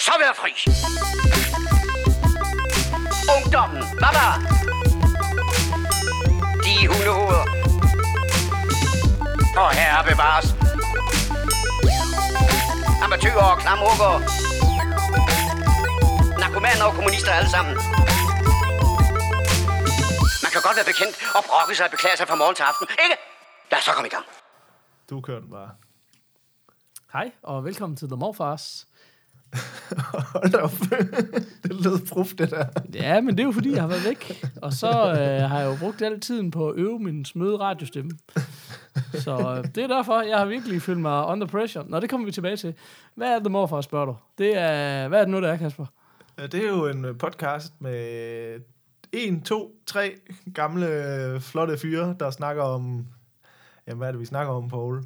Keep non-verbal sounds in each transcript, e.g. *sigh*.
så være fri. Ungdommen, baba. De hundehoveder. Og herre bevares. Amatøger og klamrukker. Narkomaner og kommunister alle sammen. Man kan godt være bekendt og brokke sig og beklage sig fra morgen til aften, ikke? Lad os så komme i gang. Du kører den bare. Hej, og velkommen til The Morfars. *laughs* Hold da op. *laughs* det lød proof, det der. Ja, men det er jo fordi, jeg har været væk. Og så øh, har jeg jo brugt al tiden på at øve min smøde radiostemme. Så øh, det er derfor, jeg har virkelig følt mig under pressure. Nå, det kommer vi tilbage til. Hvad er The Morfars, spørger du? Det er, hvad er det nu, der er, Kasper? Det er jo en øh, podcast med en, to, tre gamle, øh, flotte fyre, der snakker om... Jamen, hvad er det, vi snakker om, Paul?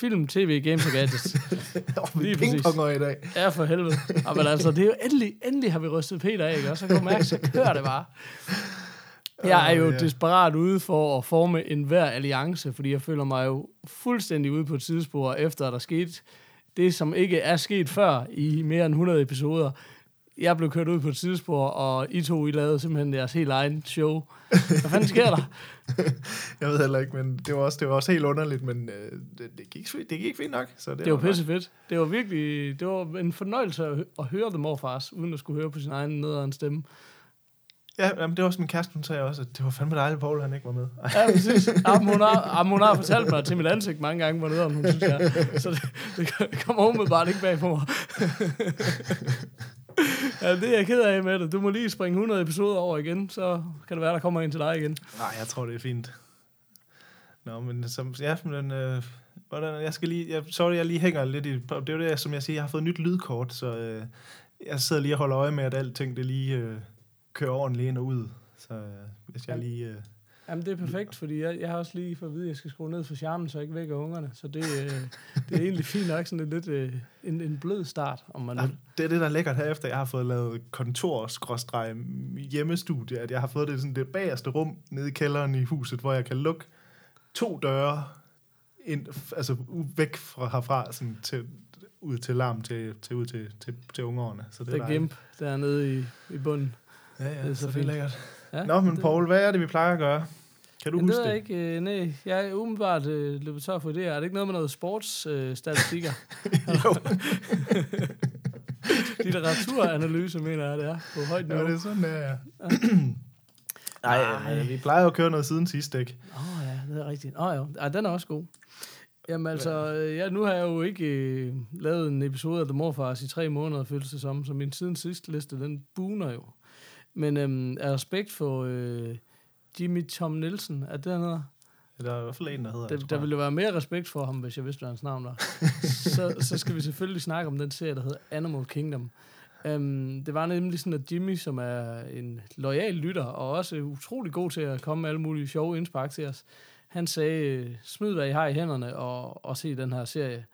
Film, tv, games og gadgets. *laughs* Oh, vi pingponger i dag. Ja, for helvede. Ja, men altså, det er jo endelig, endelig har vi rystet Peter af, ikke? Og så kan man mærke, så kører det bare. Jeg er jo ja. desperat ude for at forme en hver alliance, fordi jeg føler mig jo fuldstændig ude på et tidsspor, efter at der skete det, som ikke er sket før i mere end 100 episoder. Jeg blev kørt ud på et tidsspor, og I to, I lavede simpelthen deres helt egen show. Hvad fanden sker der? *laughs* Jeg ved heller ikke, men det var også, det var også helt underligt, men øh, det, det, gik, det gik fint nok. Så det, Det var godt. pisse fedt. Det var virkelig, det var en fornøjelse at, at høre dem morfars, uden at skulle høre på sin egen nederen stemme. Ja, jamen, det var også min kæreste, hun sagde også, at det var fandme dejligt, Paul, han ikke var med. Ja, præcis. Jamen, hun, har, jamen, hun har fortalt mig til mit ansigt mange gange, hvor nederen hun synes, jeg. Så det, det kommer umiddelbart ikke bag på mig. *laughs* *laughs* ja, det er jeg ked af med det. Du må lige springe 100 episoder over igen, så kan det være, der kommer en til dig igen. Nej, jeg tror, det er fint. Nå, men som, ja, men, øh, hvordan, jeg skal lige, jeg, sorry, jeg lige hænger lidt i, det er jo det, som jeg siger, jeg har fået nyt lydkort, så øh, jeg sidder lige og holder øje med, at alting det lige øh, kører ordentligt ind og ud. Så øh, hvis jeg lige... Øh, Jamen, det er perfekt, fordi jeg, jeg har også lige fået at vide, at jeg skal skrue ned for charmen, så jeg ikke vækker ungerne. Så det, øh, det er egentlig fint nok sådan lidt øh, en, en blød start, om man vil. det er det, der er lækkert her, efter jeg har fået lavet kontor hjemmestudie, at jeg har fået det, sådan det bagerste rum nede i kælderen i huset, hvor jeg kan lukke to døre ind, altså væk fra herfra, sådan til, ud til larm, til, til ud til, til, til ungerne. Så det Det er gimp dernede i, i bunden. Ja, ja, Det er så, så fint. lækkert. Ja, Nå, men det- Paul, hvad er det, vi plejer at gøre? Kan du det huske det? jeg ikke. Øh, nej, jeg er umiddelbart øh, løbet tør for det. Er det ikke noget med noget sportsstatistikker? Øh, *laughs* jo, *laughs* Litteraturanalyse, mener jeg, det er på højt ja, niveau. det er sådan, er. *clears throat* Nej. Men vi plejer jo at køre noget siden sidst, ikke? Åh oh, ja, det er rigtigt. Åh oh, jo, Ej, den er også god. Jamen altså, øh, ja, nu har jeg jo ikke øh, lavet en episode af The Morfars i tre måneder, føles det som, så min siden sidste liste, den buner jo. Men øhm, af respekt for øh, Jimmy Tom Nielsen, er det han hedder? Der er i hvert fald en, der hedder. Der, tror der ville være mere respekt for ham, hvis jeg vidste, hvad hans navn var. *laughs* så, så skal vi selvfølgelig snakke om den serie, der hedder Animal Kingdom. Um, det var nemlig sådan, at Jimmy, som er en lojal lytter, og også utrolig god til at komme med alle mulige sjove indspark til os, han sagde, smid hvad I har i hænderne, og, og se den her serie.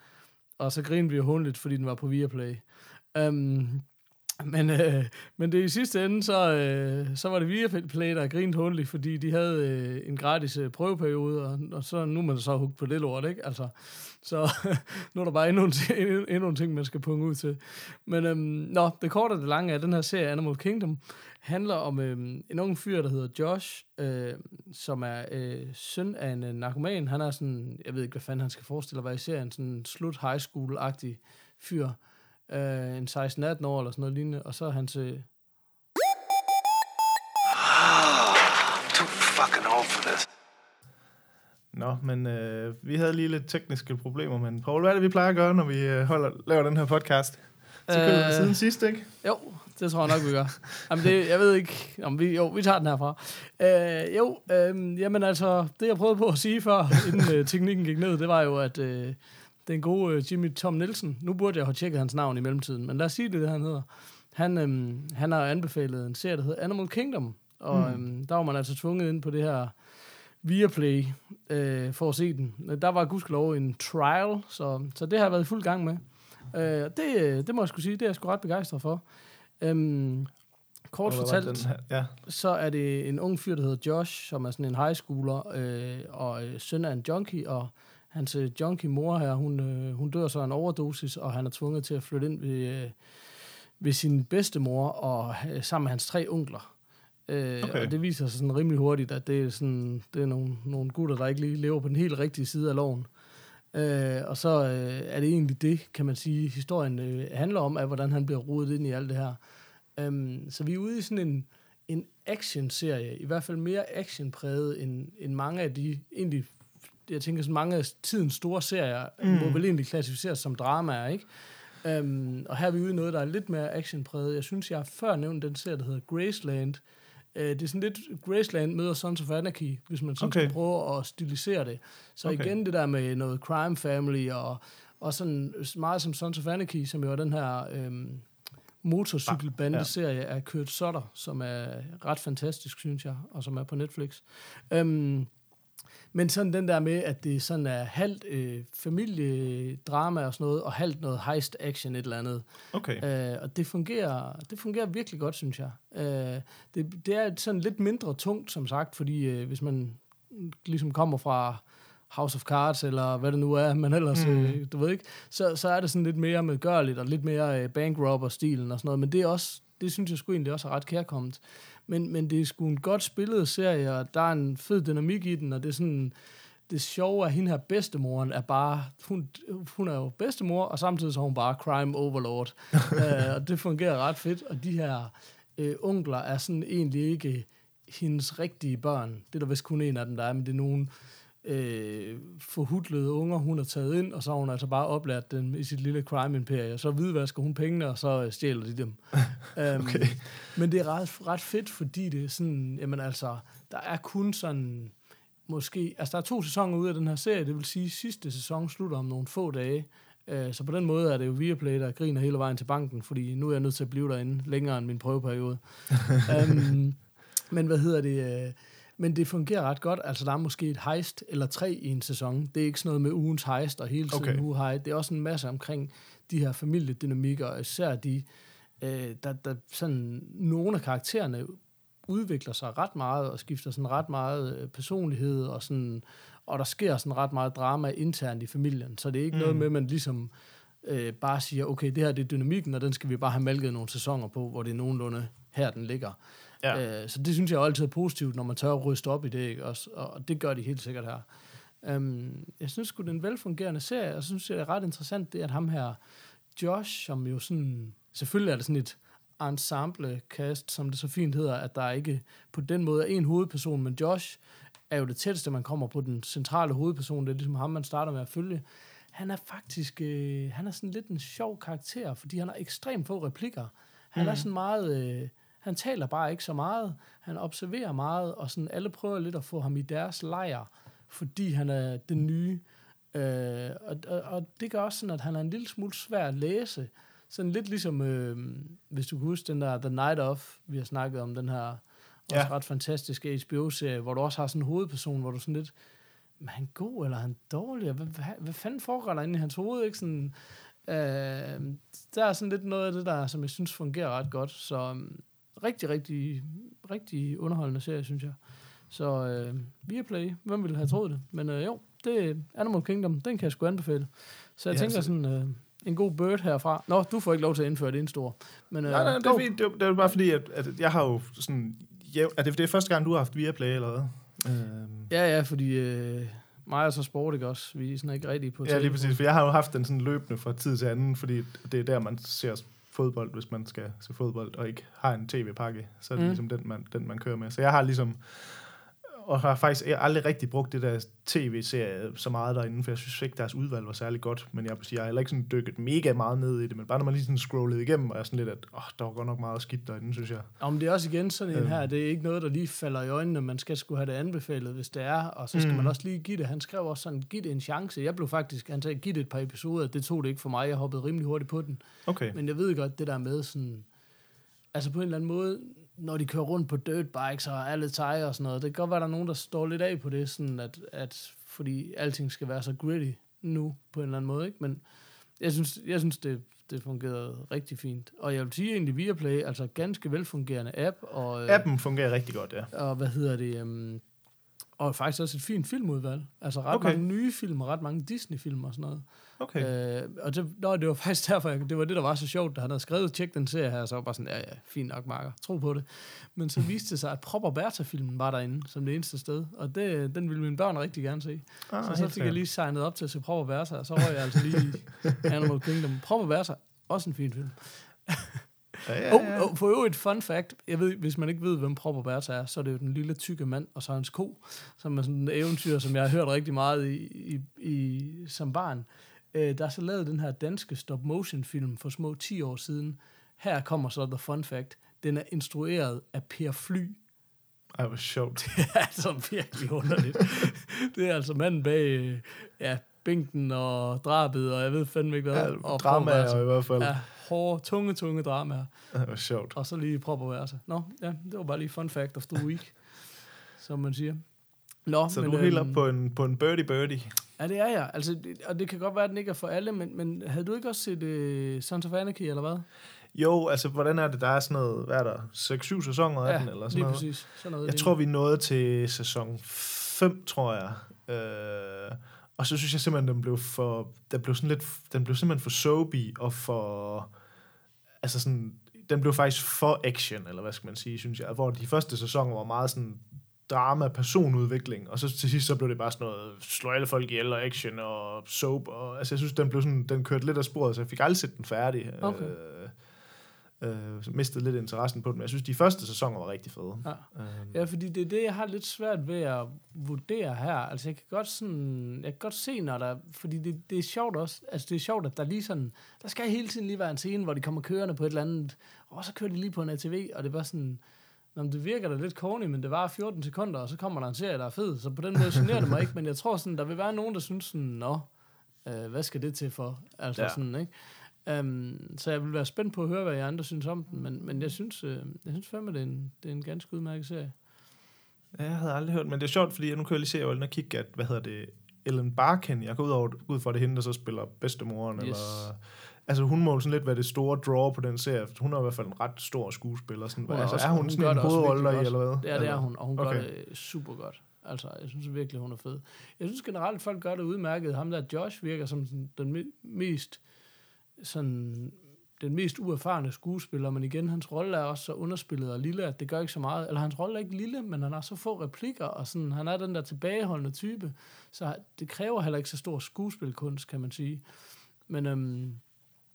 Og så grinede vi jo hundligt, fordi den var på Viaplay. Um, men, øh, men det i sidste ende, så, øh, så var det Viaplay, der grinede hundligt, fordi de havde øh, en gratis øh, prøveperiode, og, og så nu er man så hugt på det lort, ikke? Altså, så *laughs* nu er der bare endnu en, *laughs* endnu, endnu en ting, man skal punge ud til. Men øhm, nå, det korte og det lange af den her serie, Animal Kingdom, handler om øhm, en ung fyr, der hedder Josh, øh, som er øh, søn af en øh, narkoman. Han er sådan, jeg ved ikke, hvad fanden han skal forestille at være i serien, sådan slut high school-agtig fyr. Øh, en 16-18 år eller sådan noget lignende. Og så er hans... Øh, Too fucking old for this. Nå, men øh, vi havde lige lidt tekniske problemer, men Paul, hvad er det, vi plejer at gøre, når vi øh, holder, laver den her podcast? Så kører vi Øh. siden sidst, ikke? Jo, det tror jeg nok, vi gør. Jamen, det, jeg ved ikke, om vi, jo, vi tager den herfra. Øh, jo, øh, jamen altså, det jeg prøvede på at sige før, inden øh, teknikken gik ned, det var jo, at øh, den gode øh, Jimmy Tom Nielsen, nu burde jeg have tjekket hans navn i mellemtiden, men lad os sige det, det han hedder. Han, øh, han har anbefalet en serie, der hedder Animal Kingdom, og øh, der var man altså tvunget ind på det her Viaplay øh, for at se den. Der var gudskelov en trial, så, så det har jeg været i fuld gang med. Øh, det, øh, det må jeg skulle sige, det er jeg sgu ret begejstret for. Øhm, kort fortalt, den her? Ja, så er det en ung fyr, der hedder Josh, som er sådan en high schooler, øh, og øh, søn af en junkie, og hans øh, junkie mor her, hun, øh, hun dør så af en overdosis, og han er tvunget til at flytte ind ved, øh, ved sin bedstemor og øh, sammen med hans tre onkler. Øh, Okay. Og det viser sig sådan rimelig hurtigt, at det er, sådan, det er nogle, nogle gutter, der ikke lige lever på den helt rigtige side af loven. Øh, og så øh, er det egentlig det, kan man sige, historien øh, handler om, af hvordan han bliver rodet ind i alt det her. Um, så vi er ude i sådan en, en action-serie, i hvert fald mere actionpræget end, end mange af de, egentlig, jeg tænker sådan mange af tidens store serier, mm. må vel egentlig klassificeres som dramaer, ikke? Um, og her er vi ude i noget, der er lidt mere actionpræget. Jeg synes, jeg har før nævnt den serie, der hedder Graceland. Uh, det er sådan lidt Graceland møder Sons of Anarchy, hvis man sådan Okay. skal prøve at stilisere det. Så Okay. igen det der med noget crime family, og, og sådan meget som Sons of Anarchy, som jo er den her øhm, motorcykelbandeserie af Kurt Sutter, som er ret fantastisk, synes jeg, og som er på Netflix. Øhm, men sådan den der med, at det sådan er halvt øh, familiedrama og sådan noget, og halvt noget heist action et eller andet. Okay. Øh, og det fungerer, det fungerer virkelig godt, synes jeg. Øh, det, det er sådan lidt mindre tungt, som sagt, fordi øh, hvis man ligesom kommer fra House of Cards, eller hvad det nu er, man ellers, Mm. mm. øh, du ved ikke, så, så er det sådan lidt mere medgørligt, og lidt mere øh, bankrobber-stilen og sådan noget, men det er også, det synes jeg sgu egentlig også er ret kærkommet. Men, men det er sgu en godt spillet serie, og der er en fed dynamik i den, og det er sådan, det sjove af hende her bedstemoren er bare, hun, hun er jo bedstemor, og samtidig så er hun bare crime overlord. uh, *laughs* og det fungerer ret fedt, og de her øh, onkler er sådan egentlig ikke hendes rigtige børn. Det er der vist kun en af dem, der er, men det er nogle øh, forhudlede unger, hun har taget ind, og så har hun altså bare oplært dem i sit lille crime-imperie. Så hvidvasker hun pengene, og så øh, stjæler de dem. um, *laughs* Okay. Men det er ret, ret fedt, fordi det er sådan, jamen altså, der er kun sådan, måske, altså der er to sæsoner ude af den her serie, det vil sige, sidste sæson slutter om nogle få dage, Øh, så på den måde er det jo Viaplay, der griner hele vejen til banken, fordi nu er jeg nødt til at blive derinde længere end min prøveperiode. um, *laughs* men hvad hedder det? øh, Men det fungerer ret godt. Altså, der er måske et heist eller tre i en sæson. Det er ikke sådan noget med ugens heist og hele tiden Okay. uge. Det er også en masse omkring de her familiedynamikker, og især de, øh, der, der sådan, nogle af karaktererne udvikler sig ret meget og skifter sådan ret meget øh, personlighed og sådan og der sker sådan ret meget drama internt i familien, så det er ikke mm. noget med, at man ligesom øh, bare siger, okay, det her det er dynamikken, og den skal vi bare have malket nogle sæsoner på, hvor det er nogenlunde her, den ligger. Ja. Øh, så det synes jeg jo altid er positivt, når man tør at ryste op i det, ikke? Også, og det gør de helt sikkert her. Um, jeg synes sgu, det er en velfungerende serie, og så synes jeg, det er ret interessant, det at ham her, Josh, som jo sådan, selvfølgelig er det sådan et ensemble-cast, som det så fint hedder, at der ikke på den måde er en hovedperson, men Josh er jo det tætteste, man kommer på den centrale hovedperson, det er ligesom ham, man starter med at følge. Han er faktisk, øh, han er sådan lidt en sjov karakter, fordi han har ekstremt få replikker. Han mm. er sådan meget, øh, han taler bare ikke så meget, han observerer meget, og sådan alle prøver lidt at få ham i deres lejr, fordi han er den nye. Øh, og, og, og det gør også sådan, at han er en lille smule svær at læse. Sådan lidt ligesom, øh, hvis du kan huske den der The Night Of, vi har snakket om, den her også Ja. ret fantastiske HBO-serie, hvor du også har sådan en hovedperson, hvor du sådan lidt, er han god, eller er han dårlig? Hvad, hvad, hvad fanden foregår der inde i hans hoved? Ikke? Sådan, øh, der er sådan lidt noget af det der, som jeg synes fungerer ret godt. Så um, rigtig, rigtig, rigtig underholdende serie, synes jeg. Så øh, Viaplay, hvem ville have troet det? Men øh, jo, det er Animal Kingdom, den kan jeg sgu anbefale. Så jeg Ja, tænker så- sådan, øh, en god bird herfra. Nå, du får ikke lov til at indføre det, en stor. Men, øh, Nej, nej, det er, fint. det, er, det er bare fordi, at, at jeg har jo sådan... Jæv, er det, det er første gang, du har haft Viaplay, eller hvad? Øhm, Ja, ja, fordi øh, mig og så sport, ikke også? Vi er sådan ikke rigtig på ja, lige præcis. For jeg har jo haft den sådan løbende fra tid til anden, fordi det er der, man ser fodbold, hvis man skal se fodbold, og ikke har en tv-pakke. Så er det Mm. ligesom den man, den, man kører med. Så jeg har ligesom... Og har faktisk aldrig rigtig brugt det der tv-serie så meget derinde, for jeg synes ikke, deres udvalg var særlig godt. Men jeg jeg har heller ikke sådan dykket mega meget ned i det, men bare når man lige sådan scrollede igennem, og jeg sådan lidt, at åh, der var godt nok meget skidt derinde, synes jeg. Men det er også igen sådan en Øhm. her, det er ikke noget, der lige falder i øjnene, man skal skulle have det anbefalet, hvis det er, og så skal Mm. man også lige give det. Han skrev også sådan, giv det en chance. Jeg blev faktisk, han sagde, giv det et par episoder, det tog det ikke for mig, jeg hoppede rimelig hurtigt på den. Okay. Men jeg ved godt, det der med sådan, altså på en eller anden måde, når de kører rundt på dirt bikes og alle tejer og sådan noget, det kan godt være, der er nogen, der står lidt af på det, sådan at, at fordi alting skal være så gritty nu, på en eller anden måde, ikke? Men jeg synes, jeg synes det, det fungerede rigtig fint. Og jeg vil sige egentlig Viaplay, altså ganske velfungerende app, og, øh, Appen fungerer rigtig godt, ja. og hvad hedder det, um, og faktisk også et fint filmudvalg. Altså ret okay. mange nye film, og ret mange Disney-film og sådan noget. Okay. Øh, og det, nå, det var *laughs* faktisk derfor, jeg, det var det, der var så sjovt, da han havde skrevet, tjek den serie her, så var bare sådan, ja, ja, fint nok, Marker, tro på det. Men så *laughs* viste det sig, at Prop og Bertha-filmen var derinde, som det eneste sted, og det, den ville mine børn rigtig gerne se. Ah, så så fik jeg lige signet op til at se Prop og Bertha, og så røg jeg altså lige i *laughs* Animal Kingdom. Prop og Bertha, også en fin film. Ja, ja, ja. oh, oh, for øvrigt, fun fact, jeg ved, hvis man ikke ved, hvem Prop og Bertha er, så er det jo den lille tykke mand og så hans ko, som er sådan en eventyr, som jeg har hørt rigtig meget i, i, i som barn. Øh, der er så lavet den her danske stop-motion-film for små 10 år siden. Her kommer så the fun fact. Den er instrueret af Per Fly. Ej, hvor sjovt. *laughs* Det er altså virkelig underligt. det er altså manden bag ja, bænken og drabet, og jeg ved fandme ikke hvad. Ja, og dramaer Bertha. i hvert fald. Ja, hårde, tunge, tunge dramaer. Ej, hvor sjovt. Og så lige prøve at være sig. Nå, ja, det var bare lige fun fact of the week, *laughs* som man siger. Nå, Så men, du er helt øhm, op på en, på en birdie birdie. Ja, det er jeg. Altså, det, og det kan godt være, at den ikke er for alle, men, men havde du ikke også set uh, Sons of Anarchy, eller hvad? Jo, altså, hvordan er det? Der er sådan noget, hvad er der, 6-7 sæsoner af den, eller sådan lige noget? præcis. Sådan noget Jeg lignende. tror, vi nåede til sæson 5, tror jeg. Øh, og så synes jeg simpelthen, den blev for, den blev sådan lidt, den blev simpelthen for soapy og for, altså sådan, den blev faktisk for action, eller hvad skal man sige, synes jeg. Hvor de første sæsoner var meget sådan drama, personudvikling, og så til sidst så blev det bare sådan noget, slå alle folk ihjel og action og soap, og altså jeg synes, den blev sådan, den kørte lidt af sporet, så jeg fik aldrig set den færdig. Okay. Øh, øh, mistede lidt interessen på den, men jeg synes, de første sæsoner var rigtig fede. Ja. Øh, Ja, fordi det er det, jeg har lidt svært ved at vurdere her. Altså, jeg kan godt sådan, jeg kan godt se, når der, fordi det, det er sjovt også, altså det er sjovt, at der lige sådan, der skal hele tiden lige være en scene, hvor de kommer kørende på et eller andet, og så kører de lige på en ATV, og det er bare sådan, Nå, men det virker da lidt corny, men det var 14 sekunder, og så kommer der en serie, der er fed, så på den måde generer det mig ikke, men jeg tror sådan, der vil være nogen, der synes sådan, nå, øh, hvad skal det til for? Altså Ja. sådan, ikke? Um, så jeg vil være spændt på at høre, hvad I andre synes om den, men, men jeg synes, øh, jeg synes fandme, det er en, det er en ganske udmærket serie. Ja, jeg havde aldrig hørt, men det er sjovt, fordi jeg nu kan jeg lige se, at jeg og kigge, at, hvad hedder det, Ellen Barkin, jeg går ud, over, ud fra det hende, der så spiller bedstemoren. Yes. eller... Altså, hun må jo sådan lidt være det store draw på den serie, for hun er i hvert fald en ret stor skuespiller. Sådan, Hun er altså, også- er hun, hun sådan en hovedrolle i, eller hvad? Ja, det er hun, og hun okay. Gør det super godt. Altså, jeg synes virkelig, hun er fed. Jeg synes generelt, folk gør det udmærket. Ham der, Josh, virker som sådan, den me- mest sådan, den mest uerfarne skuespiller, men igen, hans rolle er også så underspillet og lille, at det gør ikke så meget. Eller hans rolle er ikke lille, men han har så få replikker, og sådan, han er den der tilbageholdende type, så det kræver heller ikke så stor skuespilkunst, kan man sige. Men, øhm,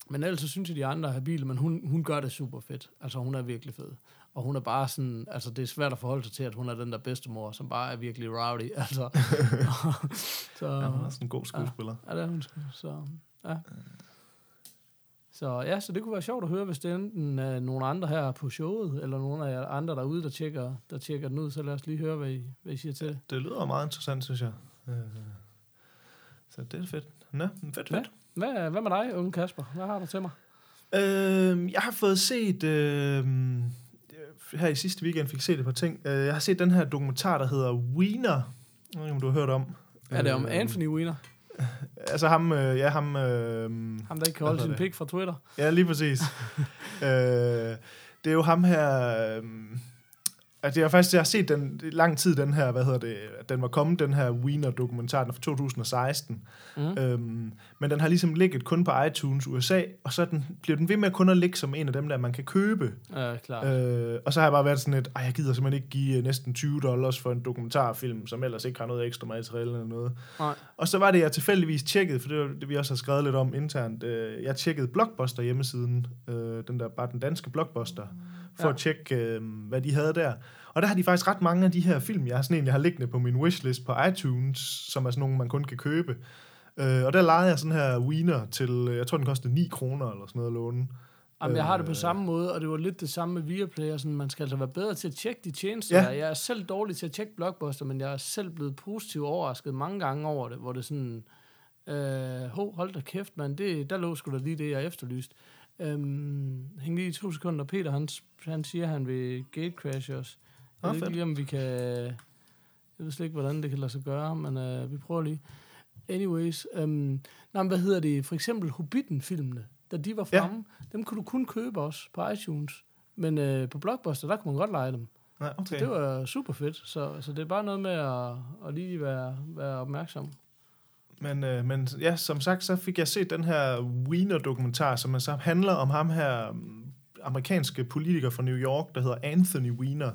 men ellers så synes jeg, de andre er habile, men hun, hun gør det super fedt. Altså, hun er virkelig fed. Og hun er bare sådan, altså det er svært at forholde sig til, at hun er den der bedstemor, som bare er virkelig rowdy. *laughs* Altså, så, Ja, hun er sådan en god skuespiller. Ja, det er hun. Så, ja. Så ja, så det kunne være sjovt at høre, hvis det enten er nogle andre her på showet, eller nogle af jer andre derude, der tjekker, der tjekker den ud, så lad os lige høre, hvad I, hvad I siger til det. Det lyder meget interessant, synes jeg. Øh, Så det er fedt. Nå, fedt, fedt. Hvad, hvad med dig, unge Kasper? Hvad har du til mig? Øh, jeg har fået set... Øh, her i sidste weekend fik jeg set et par ting. Øh, jeg har set den her dokumentar, der hedder Wiener. Jeg ved ikke, om du har hørt om. Er det om Øh, Anthony Weiner? *laughs* Altså ham, øh, ja ham... Øh, Ham, der ikke kan hvad holde sin pik fra Twitter? Ja, lige præcis. *laughs* øh, det er jo ham her... Øh, altså, jeg har faktisk jeg har set den lang tid, den her, hvad hedder det, at den var kommet, den her Wiener-dokumentar, den er fra 2016. Mm. Øhm, men den har ligesom ligget kun på iTunes USA, og så den, bliver den ved med kun at ligge som en af dem, der man kan købe. Ja, klart. Øh, og så har jeg bare været sådan lidt, ej, jeg gider simpelthen ikke give øh, næsten 20 dollars for en dokumentarfilm, som ellers ikke har noget ekstra materiale eller noget. Nej. Og så var det, jeg tilfældigvis tjekkede, for det var det, vi også har skrevet lidt om internt. Øh, jeg tjekkede Blockbuster hjemmesiden, øh, den der, bare den danske Blockbuster, for Ja. at tjekke, øh, hvad de havde der. Og der har de faktisk ret mange af de her film, jeg har sådan egentlig har liggende på min wishlist på iTunes, som er sådan nogle, man kun kan købe. Øh, og der lejede jeg sådan her Wiener til, jeg tror, den kostede 9 kroner eller sådan noget at låne. Jamen, jeg har det på Øh. samme måde, og det var lidt det samme med Viaplay. og Sådan, man skal altså være bedre til at tjekke de tjenester. Ja. Jeg er selv dårlig til at tjekke Blockbuster, men jeg er selv blevet positivt overrasket mange gange over det, hvor det sådan, øh, ho, hold da kæft, mand, det, der lå sgu da lige det, jeg efterlyst. Øhm, hæng lige i to sekunder. Peter, han, han siger, at han vil gatecrash os. Jeg Nå, ved ikke lige, om vi kan... Jeg ved slet ikke, hvordan det kan lade sig gøre, men øh, vi prøver lige. Anyways, øhm, nej, hvad hedder det? For eksempel Hobbiten-filmene, da de var Ja. fremme, dem kunne du kun købe også på iTunes. Men øh, på Blockbuster, der kunne man godt lege dem. Nej, okay. Så det var super fedt. Så, så det er bare noget med at, at lige være, være opmærksom. Men, øh, men ja, som sagt, så fik jeg set den her Wiener-dokumentar, som altså så handler om ham her mm, amerikanske politiker fra New York, der hedder Anthony Weiner,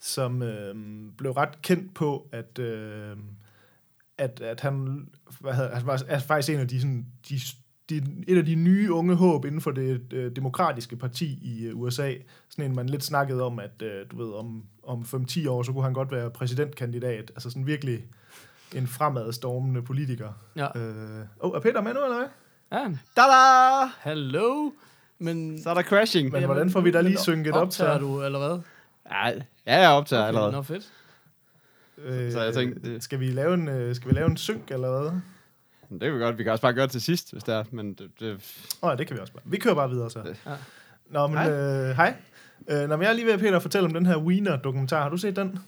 som øh, blev ret kendt på, at, øh, at, at han, hvad hedder, han var er faktisk en af de, sådan, de, de, et af de nye unge håb inden for det øh, demokratiske parti i øh, USA. Sådan en, man lidt snakkede om, at øh, du ved, om, om 5-10 år, så kunne han godt være præsidentkandidat. Altså sådan virkelig en fremadstormende politiker. Ja. Øh, oh, er Peter med nu, eller hvad? Ja, Tada! hello. Men, Så er der crashing. Men hvordan får vi da lige men synket op til? optager du, eller hvad? Ja, ja jeg optager okay, allerede. Nå, fedt. Øh, Så jeg tænkte, det- skal vi lave en, øh, skal vi lave en synk, eller hvad? Det kan vi godt. Vi kan også bare gøre det til sidst, hvis det er. Men det, det, Åh, oh, det kan vi også bare. Vi kører bare videre så. Ja. Nå, men Hej. hej. Øh, hej. Øh, når jeg er lige ved, Peter, at fortælle om den her Wiener-dokumentar. Har du set den?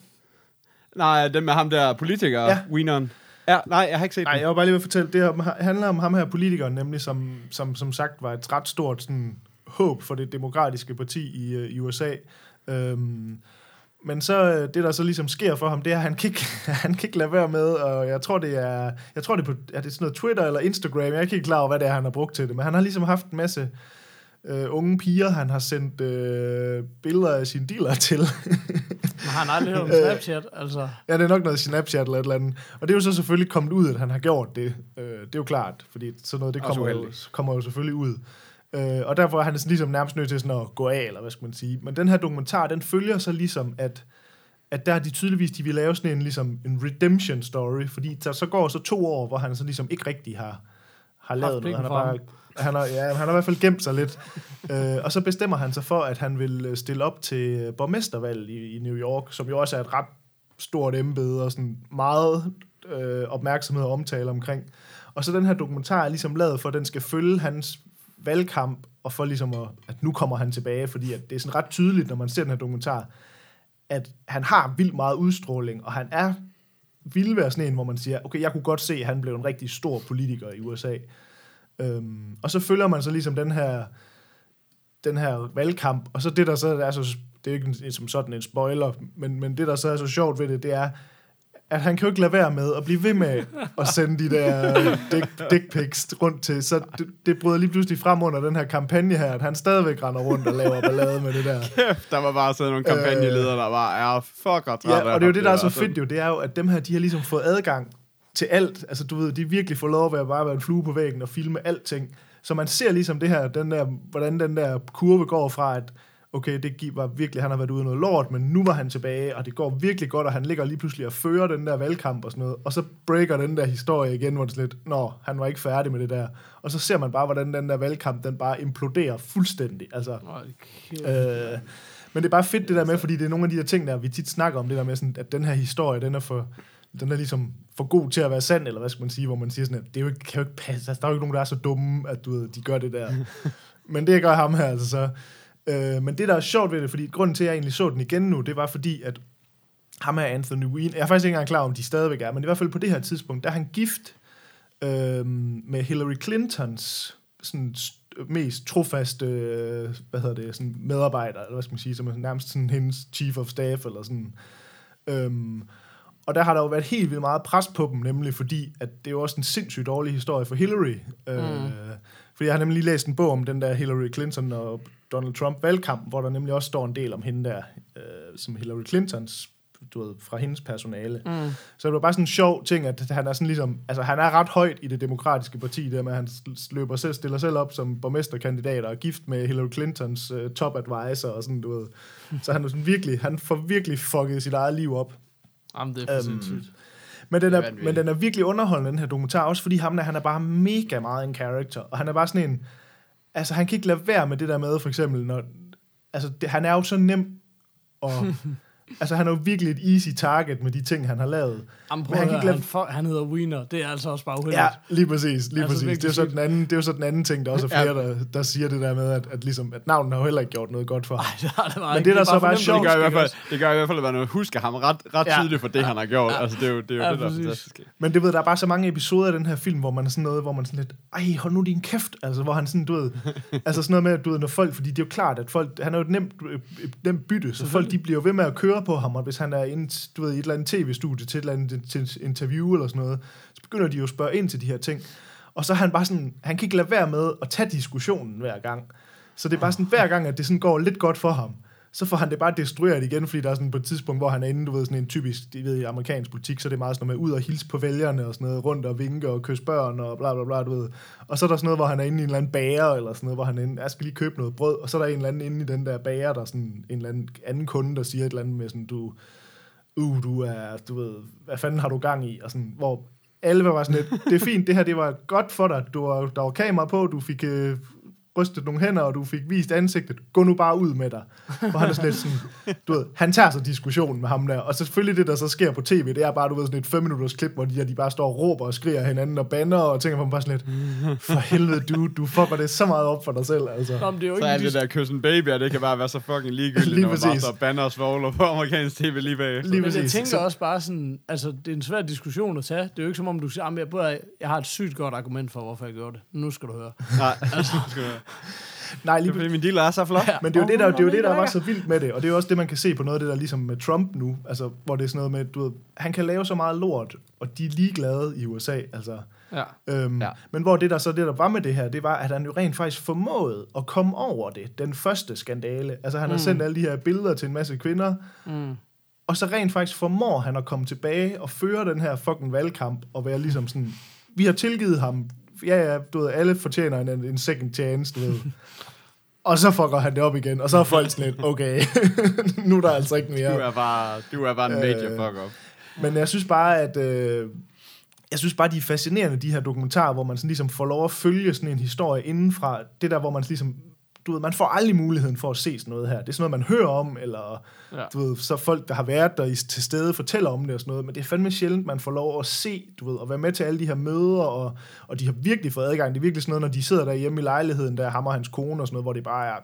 Nej, den med ham der politiker, Ja. ja. Wieneren. Ja, nej, jeg har ikke set Nej, den. jeg var bare lige ved at fortælle. Det her handler om ham her politikeren, nemlig som, som, som sagt var et ret stort sådan, håb for det demokratiske parti i, øh, i USA. Øhm, men så øh, det, der så ligesom sker for ham, det er, at han kan ikke, *laughs* han kan ikke lade være med, og jeg tror, det er, jeg tror, det er, på, er det sådan noget Twitter eller Instagram, jeg er ikke helt klar over, hvad det er, han har brugt til det, men han har ligesom haft en masse øh, unge piger, han har sendt øh, billeder af sine dealer til. Men har han aldrig hørt om *laughs* Øh. Snapchat? Altså, Ja, det er nok noget Snapchat eller et eller andet. Og det er jo så selvfølgelig kommet ud, at han har gjort det. Øh, det er jo klart, fordi sådan noget, det kommer jo, kommer jo selvfølgelig ud. Øh, og derfor er han sådan ligesom nærmest nødt til sådan at gå af, eller hvad skal man sige. Men den her dokumentar, den følger så ligesom, at, at der er de tydeligvis, de vil lave sådan en, ligesom en redemption story, fordi der så går så to år, hvor han så ligesom ikke rigtig har, har lavet noget. Han har, bare, han, har, ja, han har i hvert fald gemt sig lidt. øh, og så bestemmer han sig for, at han vil øh, stille op til øh, borgmestervalget i, i New York, som jo også er et ret stort embede og sådan meget øh, opmærksomhed og omtale omkring. Og så den her dokumentar er ligesom lavet for, at den skal følge hans valgkamp, og for ligesom at, at nu kommer han tilbage, fordi at det er sådan ret tydeligt, når man ser den her dokumentar, at han har vildt meget udstråling, og han er ville være sådan en, hvor man siger, okay, jeg kunne godt se, at han blev en rigtig stor politiker i USA. Øhm, og så følger man så ligesom den her, den her valgkamp, og så det, der så er så, det er jo ikke en, som sådan en spoiler, men, men det, der så er så sjovt ved det, det er, at han kan jo ikke lade være med at blive ved med at sende de der dick, dick pics rundt til. Så det, det bryder lige pludselig frem under den her kampagne her, at han stadigvæk render rundt og laver ballade med det der. *laughs* Kæft, der var bare sådan nogle kampagneledere, der bare er fucker træt Ja, og det er jo det, der er så altså. fedt jo, det er jo, at dem her, de har ligesom fået adgang til alt. Altså, du ved, de virkelig får lov at være, bare være en flue på væggen og filme alting. Så man ser ligesom det her, den der, hvordan den der kurve går fra, at okay, det var virkelig, han har været ude noget lort, men nu var han tilbage, og det går virkelig godt, og han ligger lige pludselig og fører den der valgkamp og sådan noget, og så breaker den der historie igen, hvor det er lidt, nå, han var ikke færdig med det der. Og så ser man bare, hvordan den der valgkamp, den bare imploderer fuldstændig. Altså, kæft. Øh, men det er bare fedt det der med, fordi det er nogle af de der ting, der vi tit snakker om, det der med, sådan, at den her historie, den er for, den er ligesom for god til at være sand, eller hvad skal man sige, hvor man siger sådan, at det er jo ikke, kan jo ikke passe, altså, der er jo ikke nogen, der er så dumme, at du ved, de gør det der. *laughs* men det gør ham her, altså så. Øh, men det, der er sjovt ved det, fordi grunden til, at jeg egentlig så den igen nu, det var fordi, at ham her Anthony Wein, jeg er faktisk ikke engang klar, om de stadigvæk er, men i hvert fald på det her tidspunkt, der er han gift øh, med Hillary Clintons sådan st- mest trofaste øh, hvad hedder det, sådan medarbejder, eller hvad skal man sige, som er nærmest sådan hendes chief of staff, eller sådan. Øhm, og der har der jo været helt vildt meget pres på dem, nemlig fordi, at det er jo også en sindssygt dårlig historie for Hillary. Øh, fordi jeg har nemlig lige læst en bog om den der Hillary Clinton og Donald Trump valgkamp, hvor der nemlig også står en del om hende der, øh, som Hillary Clintons, du ved, fra hendes personale. Mm. Så det var bare sådan en sjov ting, at han er sådan ligesom, altså han er ret højt i det demokratiske parti, der med, at han løber selv, stiller selv op som borgmesterkandidat og er gift med Hillary Clintons uh, top advisor og sådan, du ved. Så han er sådan virkelig, han får virkelig fucket sit eget liv op. Jamen, det er for Øhm, sindssygt. Men den, er men den er virkelig underholdende, den her dokumentar, også fordi ham der, han er bare mega meget en character, og han er bare sådan en, altså han kan ikke lade være med det der med, for eksempel, når, altså det, han er jo så nem, og *laughs* altså han er jo virkelig et easy target med de ting, han har lavet. Jamen, prøv Men han han, kan ikke han, lade- for, han hedder Wiener. Det er altså også bare uheldigt. Ja, lige præcis, lige Altså, præcis. Det er, så den anden, det er jo så den anden ting, der også er flere, der, der siger det der med, at, at, ligesom, at navnet har jo heller ikke gjort noget godt for ham. det har det bare Men ikke. det, der så bare er sjovt, Det gør, i hvert fald, det gør i hvert fald at være noget, husker ham ret, ret Ja. tydeligt for det, han har gjort. Altså, det er jo det, er jo Ja, det der er præcis. fantastisk. Men det ved, der er bare så mange episoder af den her film, hvor man er sådan noget, hvor man sådan lidt, ej, hold nu din kæft, altså, hvor han sådan, du ved, *laughs* altså sådan noget med, at du ved, når folk, fordi det er jo klart, at folk, han er jo et nemt, et nemt bytte, så folk, de bliver jo ved med at køre på ham, og hvis han er ind, du ved, i et eller andet tv-studie til et eller andet til et interview eller sådan noget, så begynder de jo at spørge ind til de her ting. Og så er han bare sådan, han kan ikke lade være med at tage diskussionen hver gang. Så det er bare sådan, hver gang, at det sådan går lidt godt for ham, så får han det bare destrueret igen, fordi der er sådan på et tidspunkt, hvor han er inde, du ved, sådan en typisk, det ved, i amerikansk politik, så det er meget sådan noget med ud og hilse på vælgerne og sådan noget, rundt og vinke og kysse børn og bla bla bla, du ved. Og så er der sådan noget, hvor han er inde i en eller anden bager, eller sådan noget, hvor han er inde, jeg skal lige købe noget brød, og så er der en eller anden inde i den der bager, der er sådan en eller anden anden kunde, der siger et eller andet med sådan, du, uh, du er, du ved, hvad fanden har du gang i? Og sådan, hvor alle var sådan lidt, det er fint, det her, det var godt for dig, du var, der var kamera på, du fik øh, rystet nogle hænder, og du fik vist ansigtet, gå nu bare ud med dig. Og han er sådan lidt sådan, du ved, han tager så diskussionen med ham der, og så selvfølgelig det, der så sker på tv, det er bare, du ved, sådan et fem minutters klip, hvor de, her, de bare står og råber og skriger hinanden og banner, og tænker på dem bare sådan lidt, for helvede, du, du fucker det så meget op for dig selv, altså. Nå, men det er jo Så ikke er en det der kyssen baby, og det kan bare være så fucking ligegyldigt, Lige når man bare præcis. står og banner og svogler på amerikansk tv lige bagefter. Lige Men jeg præcis. tænker Så- også bare sådan, altså det er en svær diskussion at tage. Det er jo ikke som om, du siger, "Jamen, jeg, jeg har et sygt godt argument for, hvorfor jeg gjorde det. Nu skal du høre. Nej, *laughs* altså, skal du- *laughs* Nej, det lige er fordi min dealer er så flot. Men det er jo det, der, det, er jo det, der var så vildt med det, og det er jo også det, man kan se på noget af det der ligesom med Trump nu, altså, hvor det er sådan noget med, du ved, han kan lave så meget lort, og de er ligeglade i USA, altså. Ja. Øhm, Ja. ja. Men hvor det der så det, der var med det her, det var, at han jo rent faktisk formåede at komme over det, den første skandale. Altså, han har sendt alle de her billeder til en masse kvinder, Mm. og så rent faktisk formår han at komme tilbage og føre den her fucking valgkamp, og være ligesom sådan, vi har tilgivet ham, ja, ja, du ved, alle fortjener en, en second chance, du ved. Og så fucker han det op igen, og så er folk sådan lidt, okay, *laughs* nu er der altså ikke mere. Du er bare, du er bare en major Øh, fuck up. Men jeg synes bare, at... Øh, jeg synes bare, de er fascinerende, de her dokumentarer, hvor man sådan ligesom får lov at følge sådan en historie indenfra. Det der, hvor man ligesom... Du ved, man får aldrig muligheden for at se sådan noget her. Det er sådan noget, man hører om, eller Ja. du ved, så folk, der har været der i, til stede, fortæller om det og sådan noget. Men det er fandme sjældent, man får lov at se, du ved, og være med til alle de her møder, og, og de har virkelig fået adgang. Det er virkelig sådan noget, når de sidder der hjemme i lejligheden, der ham og hans kone og sådan noget, hvor det bare er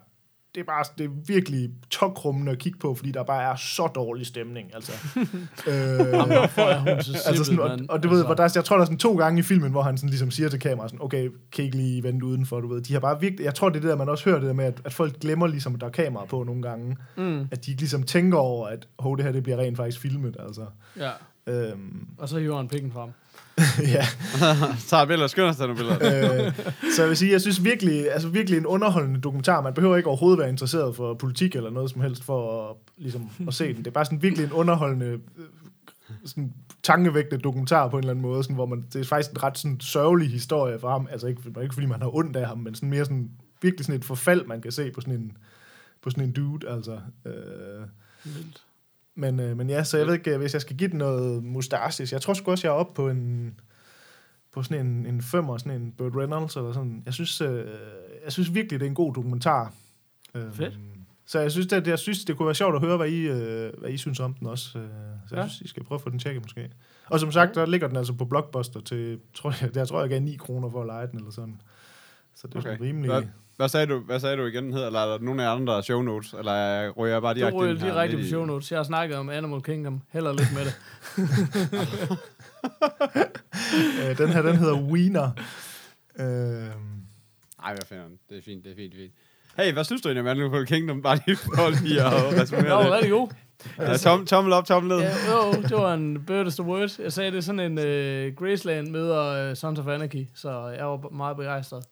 det er bare det er virkelig tokrummende at kigge på, fordi der bare er så dårlig stemning. Altså. *laughs* øh, Jamen, så Altså sådan, og, og du ved, Altså, hvor der, jeg tror, der er sådan to gange i filmen, hvor han sådan ligesom siger til kameraet, sådan, okay, kan I ikke lige vente udenfor, du ved. De har bare virkelig, jeg tror, det er det der, man også hører det der med, at, at folk glemmer ligesom, at der er kamera på nogle gange. Mm, At de ikke ligesom tænker over, at hov, det her, det bliver rent faktisk filmet, altså. ja. Øhm, Og så hiver han pikken frem. *laughs* ja. *laughs* Tager billeder, skynder sig nogle billeder. øh, så jeg vil sige, jeg synes virkelig, altså virkelig en underholdende dokumentar. Man behøver ikke overhovedet være interesseret for politik eller noget som helst for at, ligesom, at se den. Det er bare sådan virkelig en underholdende, øh, sådan tankevægtende dokumentar på en eller anden måde, sådan, hvor man, det er faktisk en ret sådan, sørgelig historie for ham. Altså ikke, ikke fordi man har ondt af ham, men sådan mere sådan, virkelig sådan et forfald, man kan se på sådan en, på sådan en dude, altså. Øh, Vildt. Men, øh, men ja, så jeg ved ikke, hvis jeg skal give den noget mustaches. Jeg tror sgu også, jeg er oppe på en på sådan en, en femmer, sådan en Burt Reynolds eller sådan. Jeg synes, øh, jeg synes virkelig, det er en god dokumentar. Øhm, Fedt. Så jeg synes, det, jeg synes, det kunne være sjovt at høre, hvad I, øh, hvad I synes om den også. Øh, så jeg Ja. synes, I skal prøve at få den tjekket måske. Og som sagt, der ligger den altså på Blockbuster til, tror jeg, jeg tror, jeg gav 9 kroner for at lege den eller sådan. Så det er Okay. okay. sådan rimelig... Hvad, sagde du, hvad sagde du igen, den hedder? Eller er der nogle af andre der er show notes? Eller er- ryger jeg bare Du direkte ryger ind her direkte på i- show notes. Jeg har snakket om Animal Kingdom. Heller lidt med det. *laughs* Øh, den her, den hedder Wiener. Øh, Nej, hvad fanden. Det er fint, det er fint, det er fint. Hey, hvad synes du egentlig om Animal Kingdom? Bare lige for lige at *laughs* Det var resumere det. rigtig god. Ja, tom, tommel op, tommel ned. Ja, jo, det var en bird is the word. Jeg sagde, det er sådan en uh, Graceland møder uh, Sons of Anarchy, så jeg var meget begejstret.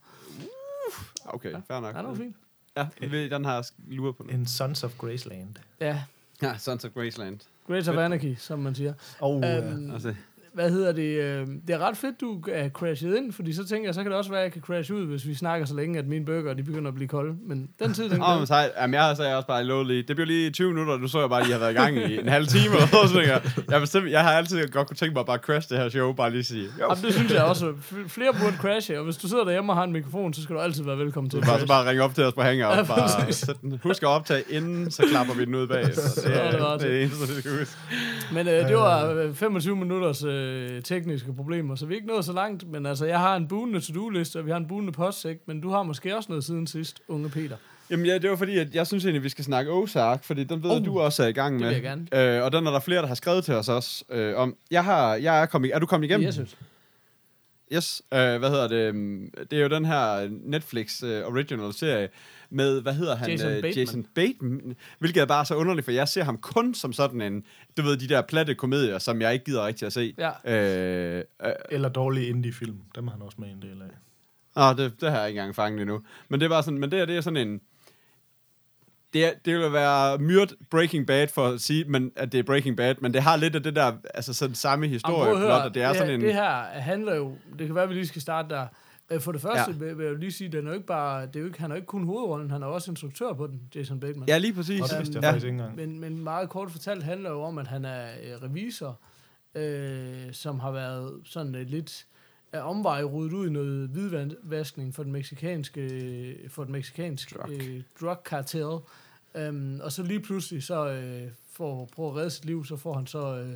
Okay, fair nok. Ja, det var fint. Ja, vi- den har jeg lurer på nu. en Sons of Graceland. Ja, Ja, Sons of Graceland. Grace of Anarchy, som man siger. Og Øhm, øh, Altså, Hvad hedder det? Øh, det er ret fedt, du er crashet ind, fordi så tænker jeg, så kan det også være, at jeg kan crashe ud, hvis vi snakker så længe, at mine burger de begynder at blive kolde. Men den tid, den Åh, men går. sejt. Jamen, jeg sagde også bare lige. Det blev lige 20 minutter, du så jeg bare, at I har været i gang i en halv time. sådan noget. jeg, jeg, bestemt, jeg har altid godt kunne tænke mig at bare crash det her show, bare lige sige. Jo, Jamen, det synes jeg også. Flere burde crashe, og hvis du sidder derhjemme og har en mikrofon, så skal du altid være velkommen til at bare, så crash. bare ringe op til os på Hangout. Ja, bare sæt den. Husk at optage inden, så klapper vi den ud bagefter. Det *laughs* Ja, det er var det, er det eneste, det skal huske. Men øh, det var øh, 25 minutters øh, tekniske problemer, så vi er ikke nået så langt. Men altså, jeg har en bunende to-do-liste, og vi har en bunende postsæk, men du har måske også noget siden sidst, unge Peter. Jamen ja, det var fordi, at jeg synes egentlig, vi skal snakke Ozark, fordi den ved Oh, du også er i gang det med. vil jeg gerne. Øh, og den er der flere, der har skrevet til os også øh, om. Jeg, har, jeg er, kommet, er du kommet igennem? Synes. Yes. Øh, hvad hedder det? øhm, Det er jo den her Netflix øh, original serie med, hvad hedder han? Jason Øh, Bateman. Jason Bateman. Hvilket er bare så underligt, for jeg ser ham kun som sådan en, du ved, de der platte komedier, som jeg ikke gider rigtig at se. Ja. Øh, øh, Eller dårlige indie-film. Dem har han også med en del af. Åh, det, det har jeg ikke engang fanget endnu. Men det var sådan, men det, her, det er sådan en... Det, er, det vil være myrdt Breaking Bad for at sige, men, at det er Breaking Bad, men det har lidt af det der, altså sådan samme Jamen, historie, prøv at høre, og det er det, sådan her, en... det her handler jo, det kan være, at vi lige skal starte der. Øh, For det første Ja. vil, jeg lige sige, den er jo ikke bare, det er jo ikke, han er jo ikke kun hovedrollen, han er også instruktør på den, Jason Bateman. Ja, lige præcis. Og det jeg ja. faktisk ikke engang. Men, men meget kort fortalt handler jo om, at han er øh, revisor, øh, som har været sådan øh, lidt af omvej rodet ud i noget hvidvaskning for den meksikanske, for den meksikanske Drug. øh, drug cartel. Um, og så lige pludselig, så øh, for at prøve at redde sit liv, så får han så øh,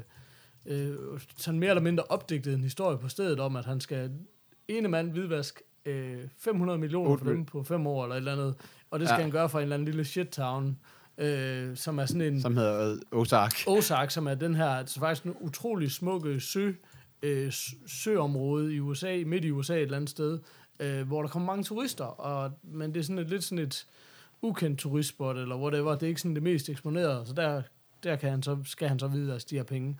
øh, sådan mere eller mindre opdigtet en historie på stedet om, at han skal ene mand hvidvask øh, 500 millioner for dem på fem år eller et eller andet. Og det skal Ja. han gøre for en eller anden lille shit town, øh, som er sådan en... Som hedder øh, Ozark. Ozark, som er den her, altså faktisk en utrolig smukke sø, øh, søområde i USA, midt i USA et eller andet sted, øh, hvor der kommer mange turister, og, men det er sådan et, lidt sådan et ukendt turistspot, eller whatever, det er ikke sådan det mest eksponerede, så der, der kan han så, skal han så vide, at de her penge.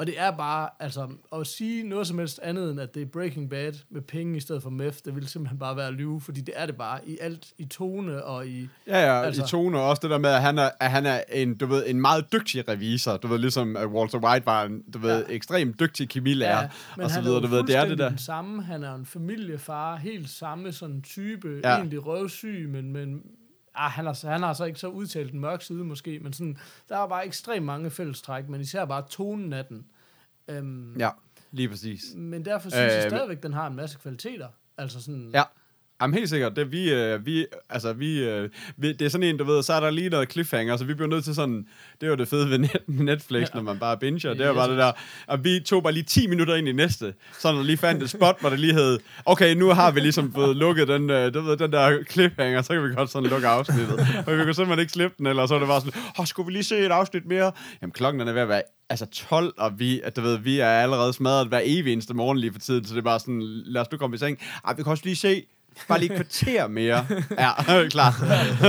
Og det er bare, altså, at sige noget som helst andet, end at det er Breaking Bad med penge i stedet for meth, det vil simpelthen bare være at lyve, fordi det er det bare i alt, i tone og i... Ja, ja, altså. I tone og også det der med, at han er, at han er en, du ved, en meget dygtig revisor. Du ved, ligesom at Walter White var en, du ved, Ja. ekstremt dygtig kemilærer. men og så videre, er du ved, det er det der. den samme. Han er en familiefar, helt samme sådan type, Ja. ja. egentlig røvsyg, men, men ah, han, har, han har så ikke så udtalt en mørk side måske, men sådan, der er bare ekstremt mange fællestræk, men især bare tonen af den. Øhm, Ja, lige præcis. Men derfor synes øh, jeg stadigvæk, den har en masse kvaliteter. Altså sådan, Ja. Jamen helt sikkert, det, vi, øh, vi, altså, vi, øh, vi, det er sådan en, du ved, så er der lige noget cliffhanger, så vi bliver nødt til sådan, det er jo det fede ved net, Netflix, ja. når man bare binger, det er jo bare det der, og vi tog bare lige 10 minutter ind i næste, så når lige fandt et spot, hvor det lige hed, okay, nu har vi ligesom fået lukket den, øh, du ved, den der cliffhanger, så kan vi godt sådan lukke afsnittet, og vi kunne simpelthen ikke slippe den, eller så var det bare sådan, åh, skulle vi lige se et afsnit mere? Jamen klokken er ved at være altså 12, og vi, at du ved, vi er allerede smadret hver evig eneste morgen lige for tiden, så det er bare sådan, lad os nu komme i seng. Ej, vi kan også lige se, bare lige kvarter mere. *laughs* Ja, *laughs* klart.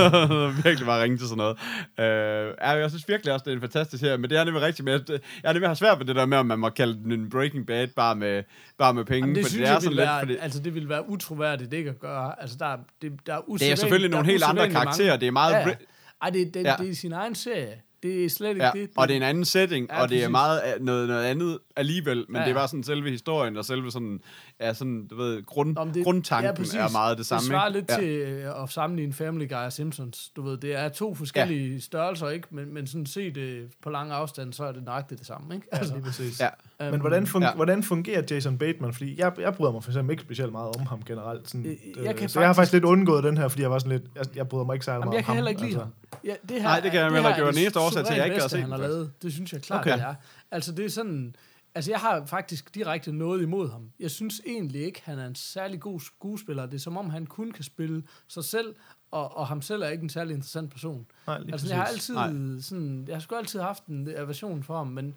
*laughs* virkelig bare ringe til sådan noget. Øh, ja, jeg synes virkelig også, det er en fantastisk her, men det er nemlig rigtigt med, at jeg er nemlig har svært ved det der med, om man må kalde den en Breaking Bad bare med, bare med penge. Jamen, det fordi synes er jeg sådan vil være, fordi, altså det vil være utroværdigt ikke at gøre. Altså der, er- det, der er det er selvfølgelig nogle helt andre usædvanligt mange- karakterer. Det er meget... Ja. Ej, det, det, ja. det er sin egen serie. Det er slet ikke Ja, det. og det er en anden setting, Ja, og det er meget af- noget, noget andet alligevel, men Ja, det er ja. bare sådan selve historien, og selve sådan, ja, sådan, du ved, grund, Om det, grundtanken præcis. er meget det samme. Det svarer ikke? lidt ja. til øh, at sammenligne Family Guy og Simpsons. Du ved, det er to forskellige ja. størrelser, ikke? Men, men sådan set øh, på lang afstand, så er det nøjagtigt det samme, ikke? *laughs* Altså, lige præcis. Ja. Øhm, Men hvordan, fun- Ja. hvordan fungerer Jason Bateman? Fordi jeg, jeg bryder mig for eksempel ikke specielt meget om ham generelt. Sådan, Øh, øh, jeg kan så jeg har faktisk- faktisk lidt undgået den her, fordi jeg var sådan lidt, jeg, jeg bryder mig ikke særlig meget jeg om kan ham. heller ikke lide altså. ham. Ja, det her, Nej, det kan jeg er- heller ikke. Det var er den eneste årsag til, at jeg ikke gad at suverænt se bedste, den, han har lavet. Det synes jeg klart, Okay. okay. det er. Altså, det er sådan... Altså, jeg har faktisk direkte noget imod ham. Jeg synes egentlig ikke, han er en særlig god skuespiller. Det er som om, han kun kan spille sig selv, og, og ham selv er ikke en særlig interessant person. Nej, lige Altså, præcis. jeg har altid sådan, jeg har sgu altid haft en aversion for ham, men, øh,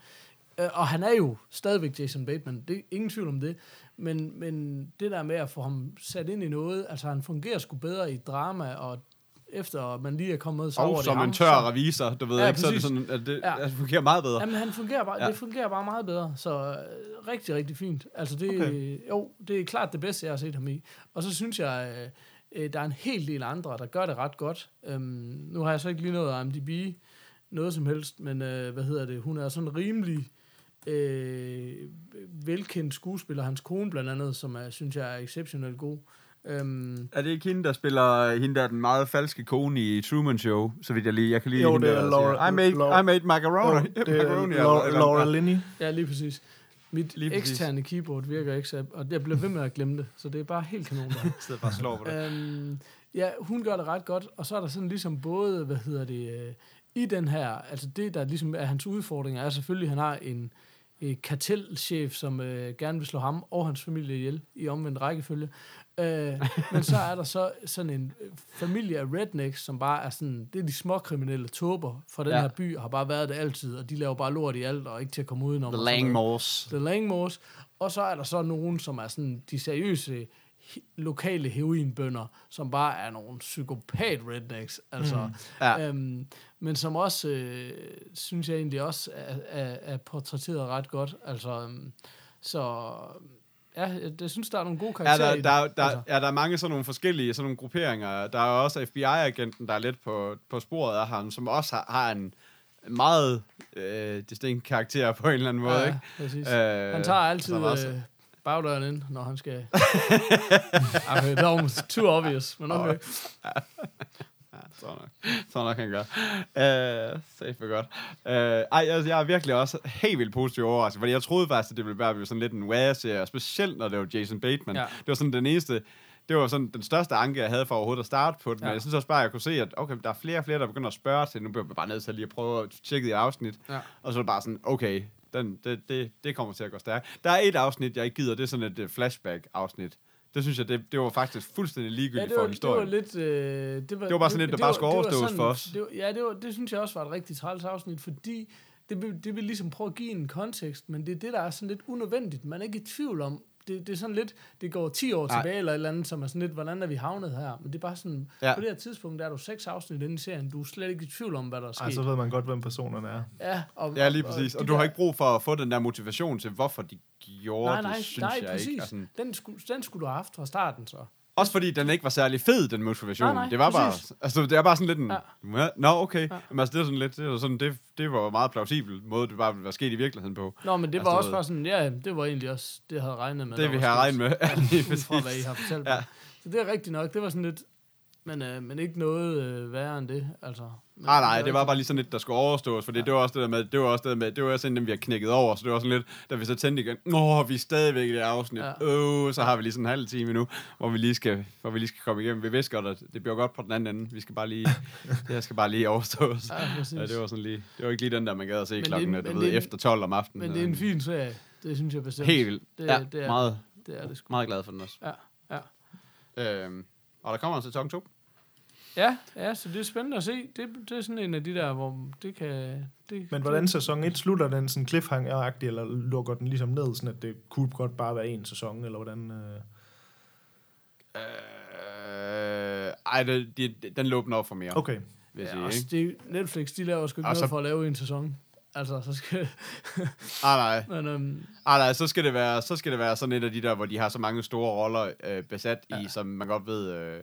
og han er jo stadigvæk Jason Bateman, det er ingen tvivl om det, men, men det der med at få ham sat ind i noget, altså han fungerer sgu bedre i drama, og efter man lige er kommet så over Og det som ham, en tør revisor, du ved Ja, ikke, så er det sådan, at det, Ja. det fungerer meget bedre. Jamen, han fungerer bare, Ja. det fungerer bare meget bedre, så øh, rigtig, rigtig fint. Altså, det, Okay. jo, det er klart det bedste, jeg har set ham i. Og så synes jeg, øh, øh, der er en hel del andre, der gør det ret godt. Øhm, nu har jeg så ikke lige noget IMDb, noget som helst, men øh, hvad hedder det, hun er sådan rimelig øh, velkendt skuespiller, hans kone blandt andet, som er, synes jeg er exceptionelt god. Øhm, Er det ikke hende, der spiller hende der den meget falske kone i Truman Show, så vidt jeg lige, jeg kan lige Jo, hende, det er der Laura- I made, Laura- I made macaroni. Jo, *laughs* det er macaroni eller- Laura, eller- Laura. Linney. ja, lige præcis. Mit Lige præcis. eksterne keyboard virker ikke, så, og jeg bliver ved med at glemme det, så det er bare helt kanon. *laughs* Der. Stedet bare slår på det. Øhm, ja, hun gør det ret godt, og så er der sådan ligesom både, hvad hedder det, øh, i den her, altså det, der ligesom er hans udfordring, er selvfølgelig, at han har en øh, kartelchef, som øh, gerne vil slå ham og hans familie ihjel i omvendt rækkefølge. Øh, *laughs* men så er der så sådan en øh, familie af rednecks, som bare er sådan, det er de små kriminelle tåber fra den Ja. her by, og har bare været det altid, og de laver bare lort i alt, og ikke til at komme udenom. The. Langmores. The Langmores. Og så er der så nogen, som er sådan de seriøse lokale heroinbønder, som bare er nogle psykopat rednecks, altså. Mm. Ja. Øhm, men som også, øh, synes jeg egentlig også, er, er, er portrætteret ret godt. Altså, øhm, så ja, jeg, jeg synes, der er nogle gode Ja, karakterer der, i det. der, der, altså. ja, der er mange sådan nogle forskellige sådan nogle grupperinger. Der er også FBI-agenten, der er lidt på, på sporet af ham, som også har, har en meget øh, distinkt karakter på en eller anden måde. ja, ikke? præcis. Øh, Han tager altid øh, bagdøren ind, når han skal... *laughs* okay, det er jo too obvious, men okay. Ja, så nok. Så nok han gør. Uh, safe for godt. Uh, ej, jeg, jeg er virkelig også helt vildt positiv overrasket, fordi jeg troede faktisk, at det ville bare blive sådan lidt en wow-serie, specielt når det var Jason Bateman. Ja. Det var sådan den eneste, det var sådan den største anke, jeg havde for overhovedet at starte på det, men Ja. jeg synes også bare, at jeg kunne se, at okay, der er flere og flere, der begynder at spørge til, nu bliver jeg bare nødt til at lige at prøve at tjekke det afsnit, Ja. og så er det bare sådan, okay, den, det, det, det kommer til at gå stærkt. Der er et afsnit, jeg ikke gider, det er sådan et uh, flashback-afsnit. Det synes jeg, det, det var faktisk fuldstændig Ja, ligegyldigt det var, for historien. det var lidt... Øh, det, var, Det var bare sådan lidt, der bare skulle var overstås sådan- for os. Det var, ja, det, var, det synes jeg også var et rigtig træls afsnit, fordi det vil, det vil ligesom prøve at give en kontekst, men det er det, der er sådan lidt unødvendigt. Man er ikke i tvivl om, det, det er sådan lidt, det går 10 år Nej. tilbage eller et eller andet, som er sådan lidt, hvordan er vi havnet her? Men det er bare sådan, ja. På det her tidspunkt, der er du seks afsnit inde i serien, du er slet ikke i tvivl om, hvad der er sket. Ej, så ved man godt, hvem personerne er. ja, og, Ja, lige præcis. Og, de du har der- ikke brug for at få den der motivation til, hvorfor de gjorde Nej, nej, det, synes nej, jeg præcis. ikke. Altså, Den, skulle, den skulle du have haft fra starten, så. Også fordi den ikke var særlig fed, den motivation. Nej, nej, det var præcis. bare, altså, det er bare sådan lidt en, Ja. ja. nå, okay. Ja. Jamen, altså, det er sådan lidt, det, var sådan, det, det var meget plausibel måde, det bare ville være sket i virkeligheden på. Nå, men det Altså, var også bare sådan, ja, det var egentlig også, det jeg havde regnet med. Det vi sket. regnet med. *laughs* Ja, lige ud *laughs* fra, hvad I har fortalt Ja. mig. Så det er rigtigt nok. Det var sådan lidt... Men, øh, men ikke noget øh, værre end det, altså. Men, Nej, nej, det var bare lige sådan lidt, der skulle overstås, for det, det var også det der med, det var også det der med, det var også sådan dem, vi har knækket over, så det var sådan lidt, da vi så tændte igen, nå, vi er stadigvæk i det afsnit, Ja. åh, så har vi lige sådan en halv time nu, hvor vi lige skal, hvor vi lige skal komme igennem. Vi vidste godt, at det bliver godt på den anden ende, vi skal bare lige, *laughs* det her skal bare lige overstås. Ja, præcis. Ja, det var sådan lige, det var ikke lige den der, man gad at se Men klokken, det en- ved, er en- efter 12 om aftenen. Men det er en fin serie. Det synes jeg bestemt. Helt vildt. Det, ja, det er, meget, Det er det sgu. meget glad for den også. Ja, ja. Øhm, og der kommer en sæson 2. Ja, ja, så det er spændende at se. Det, det er sådan en af de der, hvor det kan... Det, Men hvordan sæson 1 slutter den sådan cliffhanger-agtig, eller lukker den ligesom ned, sådan at det kunne godt bare være en sæson, eller hvordan? Øh... Øh, ej, det, de, den låbner op for mere, Okay. vil jeg Ja, sige, også ikke? det, Netflix, de laver sgu ikke Og noget så- for at lave en sæson. Altså, så skal... Ah, nej. *laughs* men, øhm, Ah, nej, så skal, det være, så skal det være sådan et af de der, hvor de har så mange store roller øh, besat ja. i, som man godt ved, øh,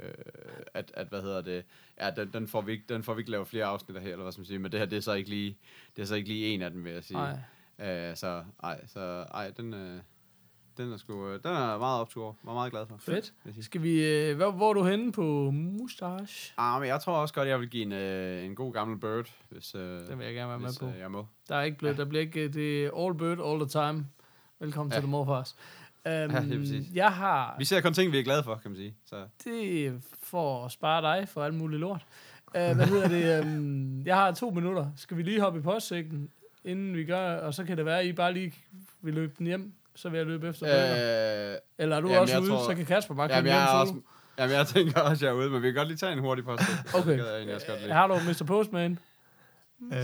at, at, hvad hedder det, ja, den, den, får vi ikke, den får vi ikke lavet flere afsnit af her, eller hvad skal man sige, men det her, det er så ikke lige, det er så ikke lige en af dem, vil jeg sige. nej. Øh, så, ej, så, ej, den, øh, den er sgu, øh, den er meget optur, var meget glad for. Fedt. Skal vi... Øh, hvor, hvor er du henne på Mustache? Ah, men jeg tror også godt, jeg vil give en, øh, en god gammel bird, hvis, øh, Den vil jeg gerne være med hvis på. øh, jeg må. Der er ikke blevet, der bliver ikke, det er all bird all the time. Velkommen ja. Ja. til The Morfars. Um, Ja, lige præcis. jeg har, Vi ser kun ting, vi er glade for, kan man sige. Så. det for at spare dig for alt muligt lort. Uh, hvad hedder det? Um, *laughs* jeg har to minutter. Skal vi lige hoppe i postsækken, inden vi gør, og så kan det være, at I bare lige vil løbe den hjem, så vil jeg løbe efter øh, Eller er du jamen, også ude, tror- så kan Kasper bare komme jeg hjem også, jamen, jeg tænker også, jeg er ude, men vi kan godt lige tage en hurtig post. Okay. Det jeg godt lide. Har du Mr. Postman? Øh,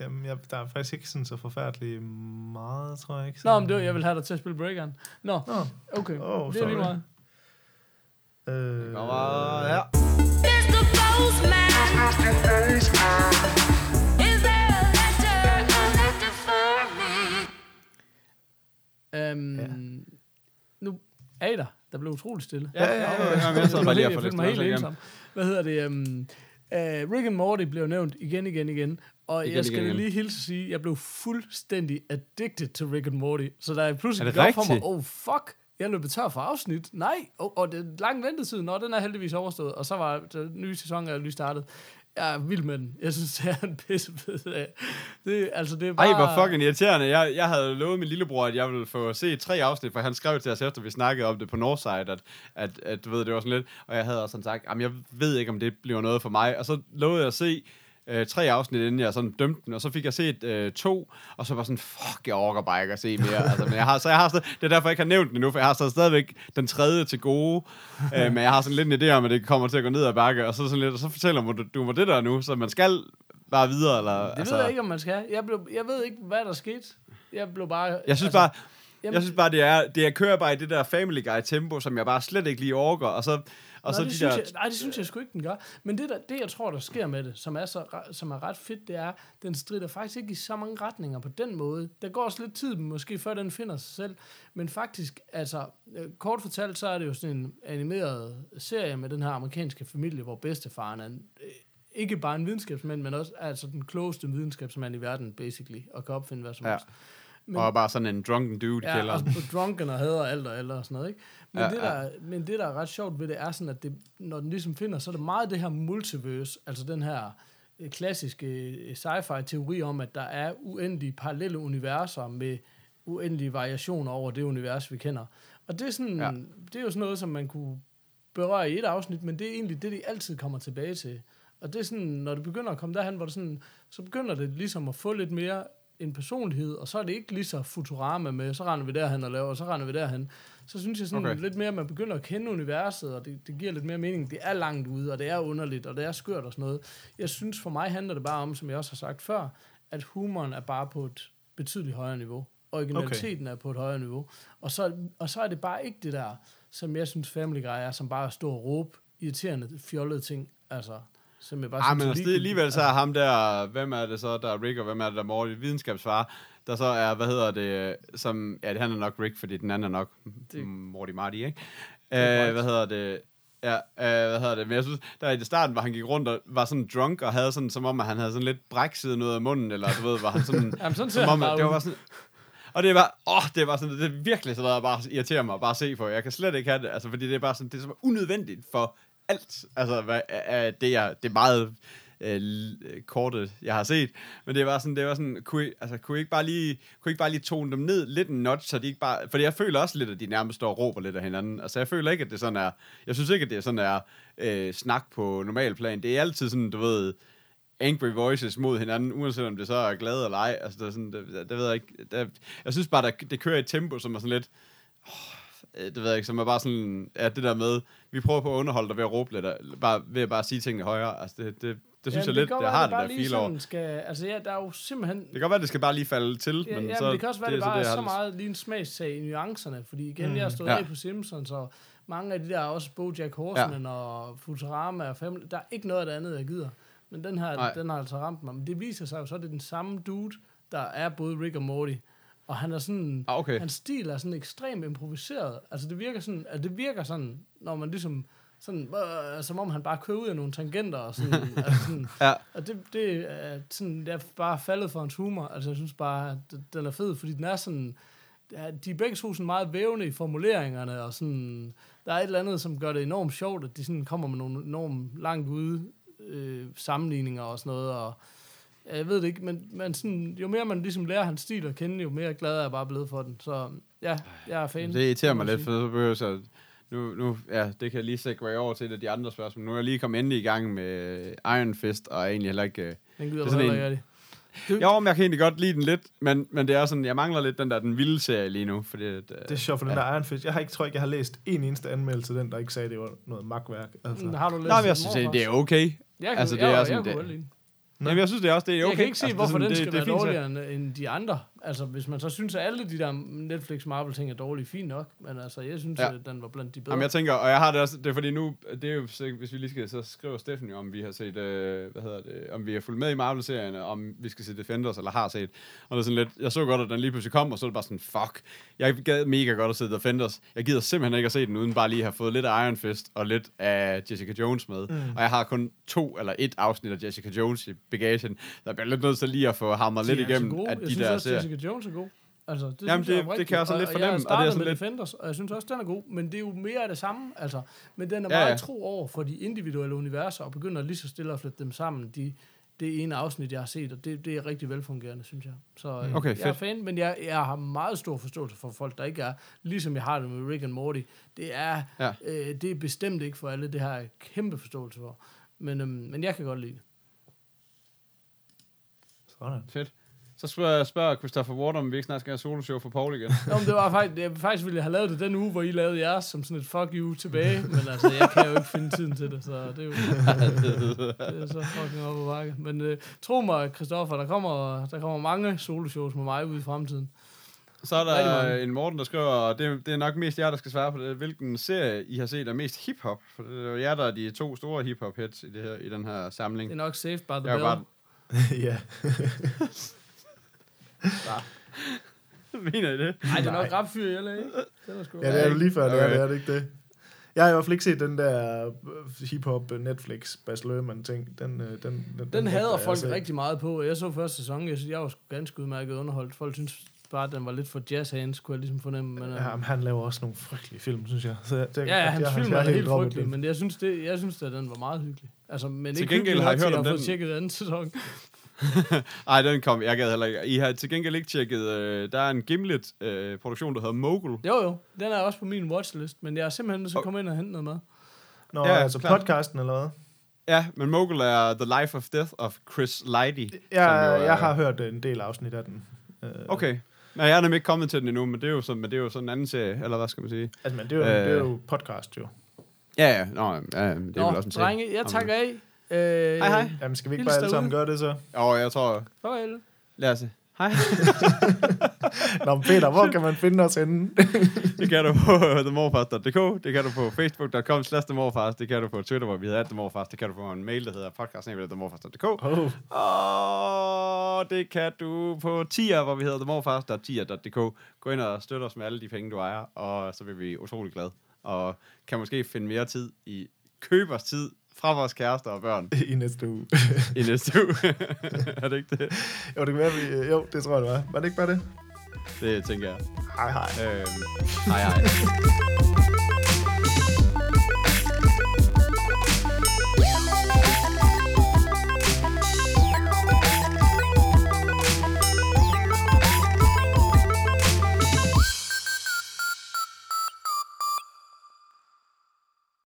jamen, jeg, der er faktisk ikke sådan så forfærdeligt meget, tror jeg ikke. Nå, men det var, jeg vil have dig til at spille breakeren. Nå, Nå, okay. Åh, det er lige sorry. meget. øh, Kommer her. Mr. Postman. Øhm, Ja. Nu er I der. Der blev utroligt stille. Ja, ja, ja. ja, jeg sad bare lige og det mig helt ensom. Hvad hedder det? Um, uh, Rick and Morty blev nævnt igen, igen, igen. Og Igen, jeg skal igen, lige hilse at sige, at jeg blev fuldstændig addicted til Rick and Morty. Så da jeg pludselig Er det for mig, oh fuck, jeg løb tør for afsnit. Nej, og, og det er lang ventetid. Nå, den er heldigvis overstået. Og så var den nye sæson er lige startet. Jeg er vild med den. Jeg synes, det er en pisse fed serie. Det, altså, det er bare... Ej, hvor fucking irriterende. Jeg, jeg havde lovet min lillebror, at jeg ville få se tre afsnit, for han skrev til os, efter vi snakkede om det på Northside, at, at, at du ved, det var sådan lidt, og jeg havde også sådan sagt, jeg ved ikke, om det bliver noget for mig, og så lovede jeg at se øh, tre afsnit, inden jeg sådan dømte den, og så fik jeg set øh, to, og så var sådan, fuck, jeg orker bare ikke at se mere. *laughs* altså, men jeg har, så jeg har stadig, det er derfor, jeg ikke har nævnt den endnu, for jeg har så stadigvæk den tredje til gode, *laughs* øh, men jeg har sådan lidt en idé om, at det kommer til at gå ned ad bakke, og så, sådan lidt, og så fortæller du, du mig det der nu, så man skal bare videre, eller... Det altså, ved jeg ikke, om man skal. Jeg, blev, jeg ved ikke, hvad der skete. Jeg blev bare... Jeg synes altså, bare, Jamen- jeg synes bare, det er, det er kører bare i det der Family Guy-tempo, som jeg bare slet ikke lige overgår. Og så, og nej, så det de synes der... jeg, nej, det synes jeg sgu ikke, den gør. Men det, der, det, jeg tror, der sker med det, som er, så, som er ret fedt, det er, den strider faktisk ikke i så mange retninger på den måde. Der går også lidt tid, måske før den finder sig selv. Men faktisk, altså, øh, kort fortalt, så er det jo sådan en animeret serie med den her amerikanske familie, hvor bedstefaren er en, øh, ikke bare en videnskabsmand, men også altså den klogeste videnskabsmand i verden, basically, og kan opfinde hvad som Ja. helst. Men- Og bare sådan en drunken dude Ja, kælderen. og drunken og hader alt og alt og sådan noget, ikke? Men, Ja, det, ja. der, men det, der er ret sjovt ved det, er sådan, at det, når den ligesom finder, så er det meget det her multiverse, altså den her øh, klassiske øh, sci-fi-teori om, at der er uendelige parallelle universer med uendelige variationer over det univers, vi kender. Og det er, sådan, Ja. ja. det er jo sådan noget, som man kunne berøre i et afsnit, men det er egentlig det, de altid kommer tilbage til. Og det er sådan, når det begynder at komme derhen, hvor det sådan, så begynder det ligesom at få lidt mere en personlighed, og så er det ikke lige så Futurama med, så render vi derhen og laver, og så render vi derhen. Så synes jeg sådan Okay. lidt mere, at man begynder at kende universet, og det, det giver lidt mere mening. Det er langt ude, og det er underligt, og det er skørt og sådan noget. Jeg synes for mig handler det bare om, som jeg også har sagt før, at humoren er bare på et betydeligt højere niveau. Originaliteten okay. er på et højere niveau. Og så, og så er det bare ikke det der, som jeg synes Family Guy er, som bare at stå og råbe irriterende, fjollede ting. Altså, som jeg bare Ah, men det alligevel så er ham der, hvem er det så, der er Rick, og hvem er det, der er Morty, videnskabsfar, der så er, hvad hedder det, som, ja, han er nok Rick, fordi den anden er nok Det- Morty Marty, ikke? er Øh, hvad hedder det, ja, øh, hvad hedder det, men jeg synes, der i starten, hvor han gik rundt og var sådan drunk, og havde sådan, som om, at han havde sådan lidt brækset noget af munden, eller du ved, var han sådan, *laughs* Jamen, sådan som om, at det var sådan, og det var, åh, det var sådan, det er virkelig sådan noget, der bare irriterer mig at bare se på. Jeg kan slet ikke have det, altså, fordi det er bare sådan, det er så unødvendigt for alt, altså, hvad, er det, er, det er meget øh, korte, jeg har set, men det var sådan, det var sådan, kunne I, altså, kunne I ikke bare lige, kunne I ikke bare lige tone dem ned lidt en notch, så de ikke bare, fordi jeg føler også lidt, at de nærmest står og råber lidt af hinanden, altså, jeg føler ikke, at det sådan er, jeg synes ikke, at det er sådan er øh, snak på normal plan, det er altid sådan, du ved, angry voices mod hinanden, uanset om det så er glad eller ej. Altså, det, er sådan, det, det ved jeg ikke. Det, jeg synes bare, der, det kører i et tempo, som er sådan lidt... Oh, det ved jeg ikke, som er bare sådan... Ja, det der med, vi prøver på at underholde dig ved at råbe lidt, bare, ved at bare sige tingene højere. Altså, det, det, det synes Jamen, jeg lidt, det, godt har det bare der feel over. Skal, altså, ja, der er jo simpelthen... Det kan godt være, det skal bare lige falde til, Ja, men ja, så... men det kan også være, det, det bare jeg er så lyst- meget lige en smagssag i nuancerne, fordi igen, mm, jeg har stået Ja. ja. af på Simpsons, og mange af de der også Bojack Horseman ja. og Futurama og Family, der er ikke noget af det andet, jeg gider. Men den her, Nej. den har altså ramt mig. Men det viser sig jo så, at det er den samme dude, der er både Rick og Morty. Og han er sådan, Ah, okay. hans stil er sådan ekstremt improviseret. Altså det virker sådan, altså det virker sådan, når man ligesom, sådan, øh, som om han bare kører ud af nogle tangenter og sådan, *laughs* altså sådan Ja. og det, det er sådan, jeg er bare faldet for hans humor. Altså, jeg synes bare, at den er fed, fordi den er sådan... De er begge to sådan meget vævende i formuleringerne, og sådan... Der er et eller andet, som gør det enormt sjovt, at de sådan kommer med nogle enormt langt ude øh, sammenligninger og sådan noget, og jeg ved det ikke, men, men sådan, jo mere man ligesom lærer hans stil at kende, jo mere glad er jeg bare blevet for den. Så ja, jeg er fan. Det irriterer mig jeg lidt, for så behøver jeg så... Nu, nu, ja, det kan jeg lige segue over til et af de andre spørgsmål. Nu er jeg lige kommet endelig i gang med Iron Fist, og er egentlig heller ikke... øh, Den gider det er sådan heller en-. Du, Jo, men jeg kan egentlig godt lide den lidt, men, men det er sådan, jeg mangler lidt den der, den vilde serie lige nu, fordi... at, øh, Det er sjovt, for den der Iron Fist. Jeg har ikke, tror ikke, jeg har læst en eneste anmeldelse af den, der ikke sagde, at det var noget magtværk. Altså. har du læst Nej, men jeg synes, det er okay. Jeg kan, altså, det det er jeg, sådan, jeg, det- den. Jamen, jeg synes det er også, det er okay. Jeg kan ikke se, altså, hvorfor det er den sådan, skal det, det, være så- dårligere end, end de andre. Altså, hvis man så synes, at alle de der Netflix Marvel-ting er dårlige, fint nok. Men altså, jeg synes, Ja. at den var blandt de bedre. Jamen, jeg tænker, og jeg har det også, det er fordi nu, det er jo, hvis vi lige skal, så skriver Steffen jo, om vi har set, øh, hvad hedder det, om vi har fulgt med i Marvel-serierne, om vi skal se Defenders, eller har set. Og det er sådan lidt, jeg så godt, at den lige pludselig kom, og så er det bare sådan, fuck, jeg gad mega godt at se Defenders. Jeg gider simpelthen ikke at se den, uden bare lige at have fået lidt af Iron Fist, og lidt af Jessica Jones med. Mm. Og jeg har kun to eller et afsnit af Jessica Jones i bagagen, jeg bliver lidt nødt til lige at få hamret lidt igennem, at de der serier. Jessica Jones er god. Altså, det Jamen, synes jeg det- er det kan jeg også lidt og, fornemme, Og og jeg det er startede sådan med lidt- Defenders, og jeg synes også, den er god. Men det er jo mere af det samme. Altså, men den er Ja, meget ja. tro over for de individuelle universer, og begynder lige så stille at flytte dem sammen. De, det ene afsnit, jeg har set, og det, det er rigtig velfungerende, synes jeg. Så øh, Okay, jeg er fedt. fan, men jeg, jeg har meget stor forståelse for folk, der ikke er, ligesom jeg har det med Rick and Morty. Det er, Ja. øh, det er bestemt ikke for alle, det har jeg kæmpe forståelse for. Men, øhm, men jeg kan godt lide det. Sådan. Fedt. Så spørger, jeg spørger Christopher Ward, om vi ikke snart skal have soloshow for Paul igen. Nå, men det var faktisk, jeg, faktisk ville jeg have lavet det den uge, hvor I lavede jeres som sådan et fuck you tilbage, men altså, jeg kan jo ikke finde tiden til det, så det er jo det er så fucking op ad bakke. Men øh, tro mig, Christoffer, der kommer, der kommer mange soloshows med mig ude i fremtiden. Så er der en Morten, der skriver, og det, det er nok mest jer, der skal svare på det, hvilken serie I har set er mest hiphop. For det er jo jer, der er de to store hiphop hits i, det her, i den her samling. Det er nok Saved by the Bell. bare, *laughs* ja. *laughs* mener I det? Nej, det er nok rapfyr i LA, ikke? Den er sgu ja, det er jo lige før, det er, Okay. det er det ikke det. Jeg har i hvert fald ikke set den der øh, hip-hop Netflix Bas Lerman ting. Den, øh, den, den, Den nægter hader jeg folk at se. rigtig meget på. Jeg så første sæson, jeg synes, jeg var sgu ganske udmærket underholdt. Folk synes bare, at den var lidt for jazz hands, kunne jeg ligesom fornemme. Men, Ja, men han laver også nogle frygtelige film, synes jeg. Så det, Ja, ja, hans jeg, film jeg er helt helt droppet frygtelig, den. men jeg synes, det, jeg synes at den var meget hyggelig. Altså, men Til ikke gengæld har jeg hørt til, om at få den- tjekket anden sæson. *laughs* Nej, den kom, jeg gad heller ikke. I har til gengæld ikke tjekket, øh, der er en Gimlet-produktion, der hedder Mogul. Jo, jo, den er også på min watchlist, men jeg er simpelthen nødt til at Og- komme ind og hente noget med. Nå, Ja, ja, altså klart. podcasten eller hvad? Ja, men Mogul er The Life of Death of Chris Lighty. Jeg, som jo er- jeg har hørt en del afsnit af den. Øh, Okay. Nej, jeg er nemlig ikke kommet til den endnu, men det er jo sådan, men det er jo sådan en anden serie, eller hvad skal man sige? Altså, men det er jo, Øh. det er jo podcast, jo. Ja, ja, nå, ja, det er Nå, vel også en serie. drenge, jeg takker af. Øh, Hej, hej. Jamen, skal vi ikke Hils bare alle sammen gøre det så? Og jeg tror, Farvel. lad os se. Hej. *laughs* Nå, Peter, hvor kan man finde os henne? *laughs* Det kan du på themorfars.dk, det kan du på facebook.com slash themorfars, det kan du på Twitter, hvor vi hedder themorfars, det kan du på en mail, der hedder podcast.themorfars.dk, oh, og det kan du på tier, hvor vi hedder themorfars.tier.dk. Gå ind og støt os med alle de penge, du ejer, og så vil vi utrolig glade. Og kan måske finde mere tid i købers tid fra vores kærester og børn *laughs* i næste uge. *laughs* i næste uge. *laughs* er det ikke det? jo, det kan være, vi... Jo, det tror jeg, det var. Var det ikke bare det? Det tænker jeg. Hej, hej. Øhm, hej hej.